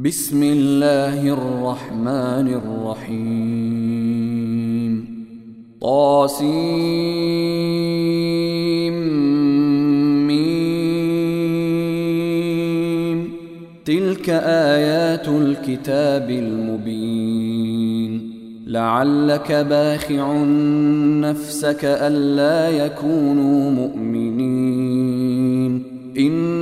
بسم الله الرحمن الرحيم. طاسيم ميم. تلك آيات الكتاب المبين. لعلك باخع نفسك ألا يكونوا مؤمنين. إن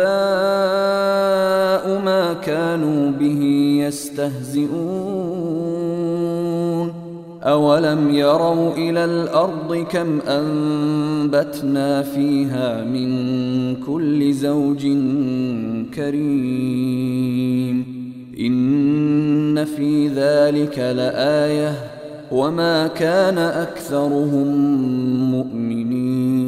أنباء ما كانوا به يستهزئون. أولم يروا إلى الأرض كم أنبتنا فيها من كل زوج كريم. إن في ذلك لآيةٌ. وما كان أكثرهم مؤمنين.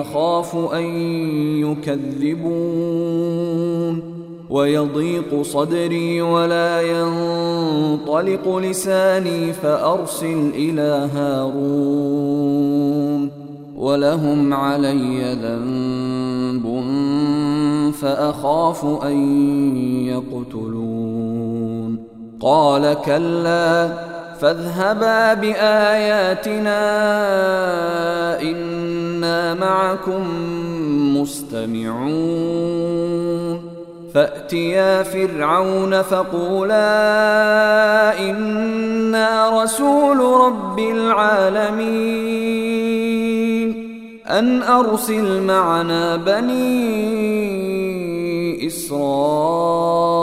أخاف أن يكذبون ويضيق صدري ولا ينطلق لساني فأرسل إلى هارون ولهم علي ذنب فأخاف أن يقتلون قال كلا فاذهبا بآياتنا معكم مستمعون. فأتيا فرعون فقولا إنا رسول رب العالمين. أن أرسل معنا بني إسرائيل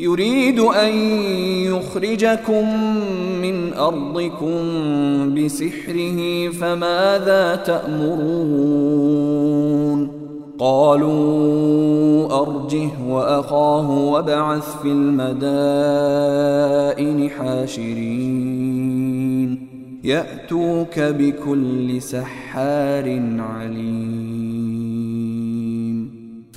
يريد أن يخرجكم من أرضكم بسحره فماذا تأمرون؟ قالوا أرجه وأخاه وابعث في المدائن حاشرين. يأتوك بكل سحار عليم.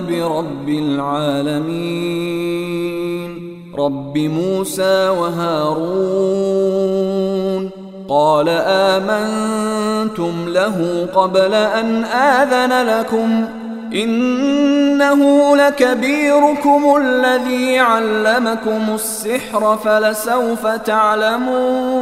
برب العالمين. رب موسى وهارون قال آمنتم له قبل أن آذن لكم. إنه لكبيركم الذي علمكم السحر فلسوف تعلمون.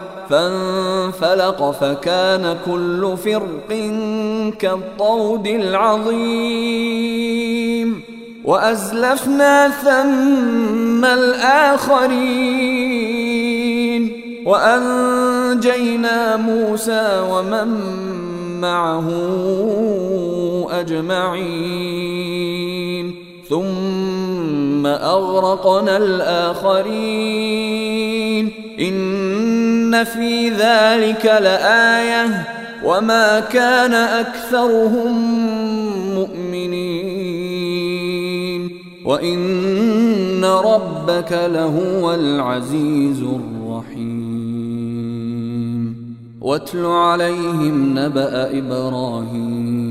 فانفلق فكان كل فرق كالطود العظيم. وأزلفنا ثم الآخرين. وأنجينا موسى ومن معه أجمعين. ثم أغرقنا الآخرين. إن في ذلك لآية. وما كان أكثرهم مؤمنين. وإن ربك لهو العزيز الرحيم. واتل عليهم نبأ إبراهيم.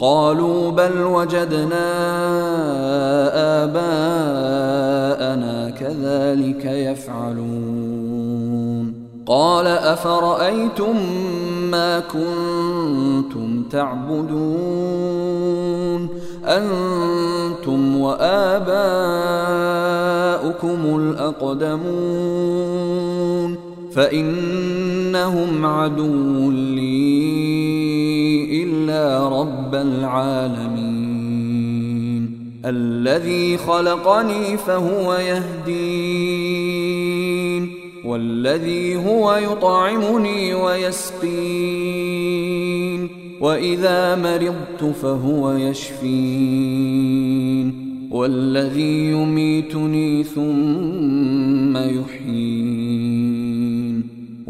قالوا بل وجدنا آباءنا كذلك يفعلون. قال أفرأيتم ما كنتم تعبدون؟ أنتم وآباؤكم الأقدمون. فإنهم عدو لي. إلا رب العالمين. الذي خلقني فهو يهدين والذي هو يطعمني ويسقين وإذا مرضت فهو يشفين. والذي يميتني ثم يحيين.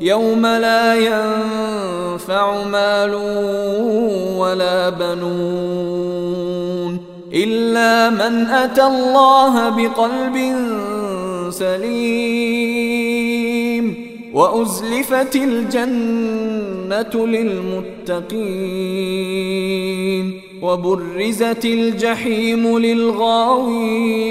يوم لا ينفع مال ولا بنون إلا من أتى الله بقلب سليم وأزلفت الجنة للمتقين وبرزت الجحيم للغاوين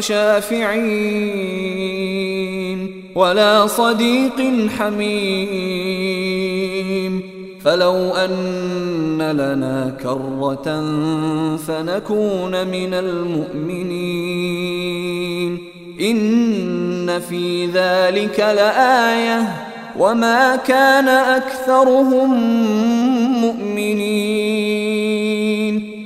شافعين ولا صديق حميم فلو أن لنا كرة فنكون من المؤمنين إن في ذلك لآية وما كان أكثرهم مؤمنين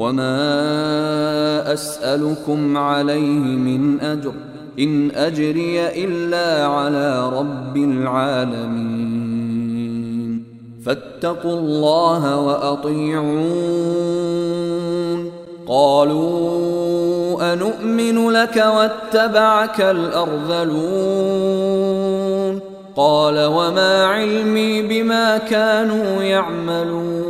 وما أسألكم عليه من أجر إن أجري إلا على رب العالمين فاتقوا الله وأطيعون قالوا أنؤمن لك واتبعك الأرذلون قال وما علمي بما كانوا يعملون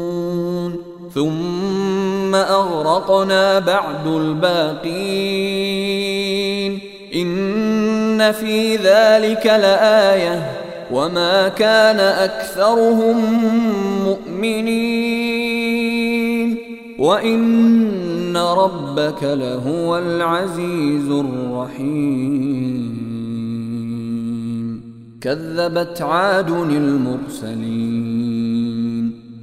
ثم أغرقنا بعد الباقين. إن في ذلك لآية. وما كان أكثرهم مؤمنين. وإن ربك لهو العزيز الرحيم. كذبت عاد المرسلين.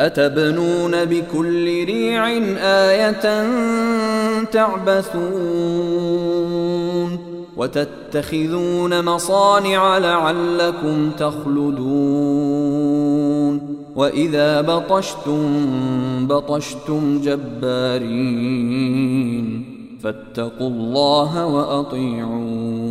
أتبنون بكل ريع آية تعبثون وتتخذون مصانع لعلكم تخلدون وإذا بطشتم بطشتم جبارين فاتقوا الله وأطيعون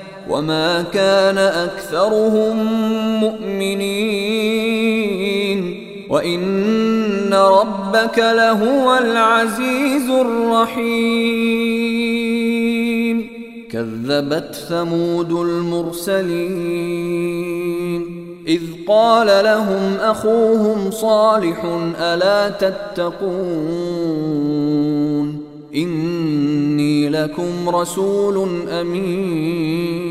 وما كان اكثرهم مؤمنين وان ربك لهو العزيز الرحيم كذبت ثمود المرسلين اذ قال لهم اخوهم صالح الا تتقون إني لكم رسول أمين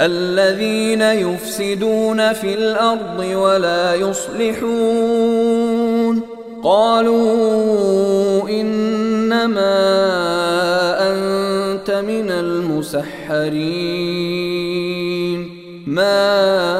الذين يفسدون في الأرض ولا يصلحون. قالوا إنما أنت من المسحرين. ما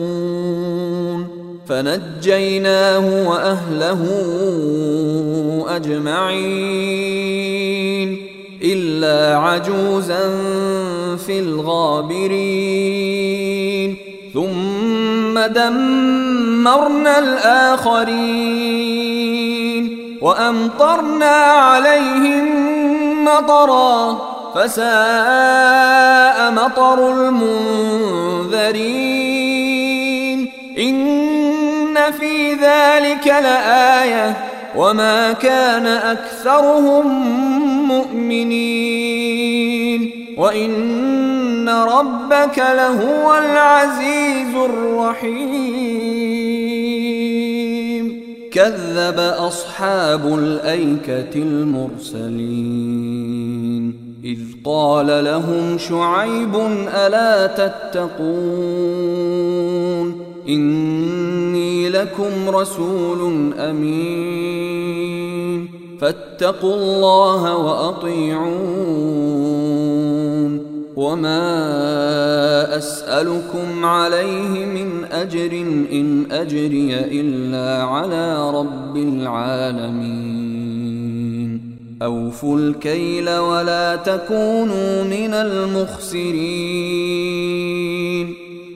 فنجيناه وأهله أجمعين إلا عجوزا في الغابرين. ثم دمرنا الآخرين وأمطرنا عليهم مطرا فساء مطر المنذرين. في ذلك لآية وما كان أكثرهم مؤمنين وإن ربك لهو العزيز الرحيم. كذب أصحاب الأيكة المرسلين. إذ قال لهم شعيب ألا تتقون؟ إني لكم رسول أمين. فاتقوا الله وأطيعون. وما أسألكم عليه من أجر إن أجري إلا على رب العالمين. أوفوا الكيل ولا تكونوا من المخسرين.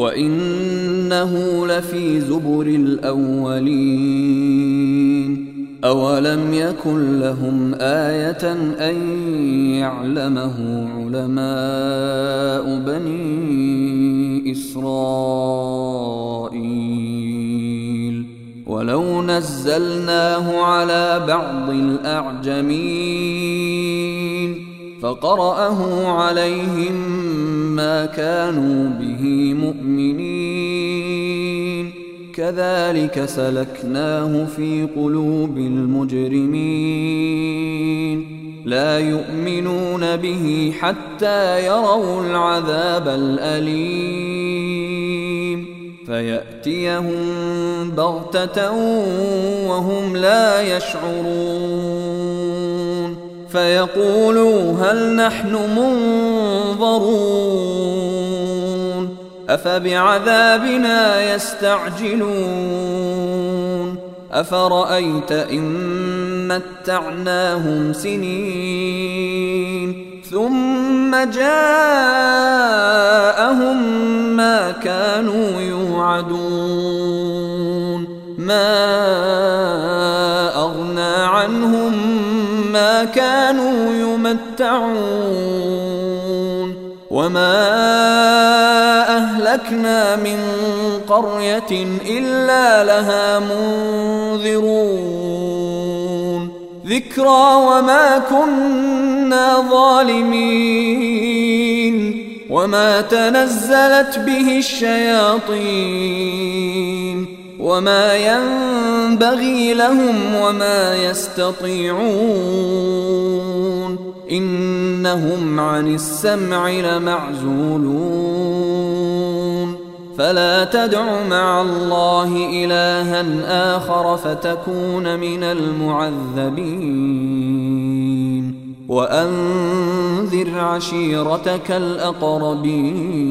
وإنه لفي زبر الأولين. أولم يكن لهم آية أن يعلمه علماء بني إسرائيل؟ ولو نزلناه على بعض الأعجمين فقرأه عليهم ما كانوا به مؤمنين. كذلك سلكناه في قلوب المجرمين. لا يؤمنون به حتى يروا العذاب الأليم. فيأتيهم بغتة وهم لا يشعرون. فيقولوا هل نحن منظرون أفبعذابنا يستعجلون أفرأيت إن متعناهم سنين ثم جاءهم ما كانوا يوعدون ما كانوا يمتعون وما أهلكنا من قرية إلا لها منذرون. ذكرى وما كنا ظالمين. وما تنزلت به الشياطين. وما ينبغي لهم وما يستطيعون انهم عن السمع لمعزولون فلا تدع مع الله الها اخر فتكون من المعذبين وانذر عشيرتك الاقربين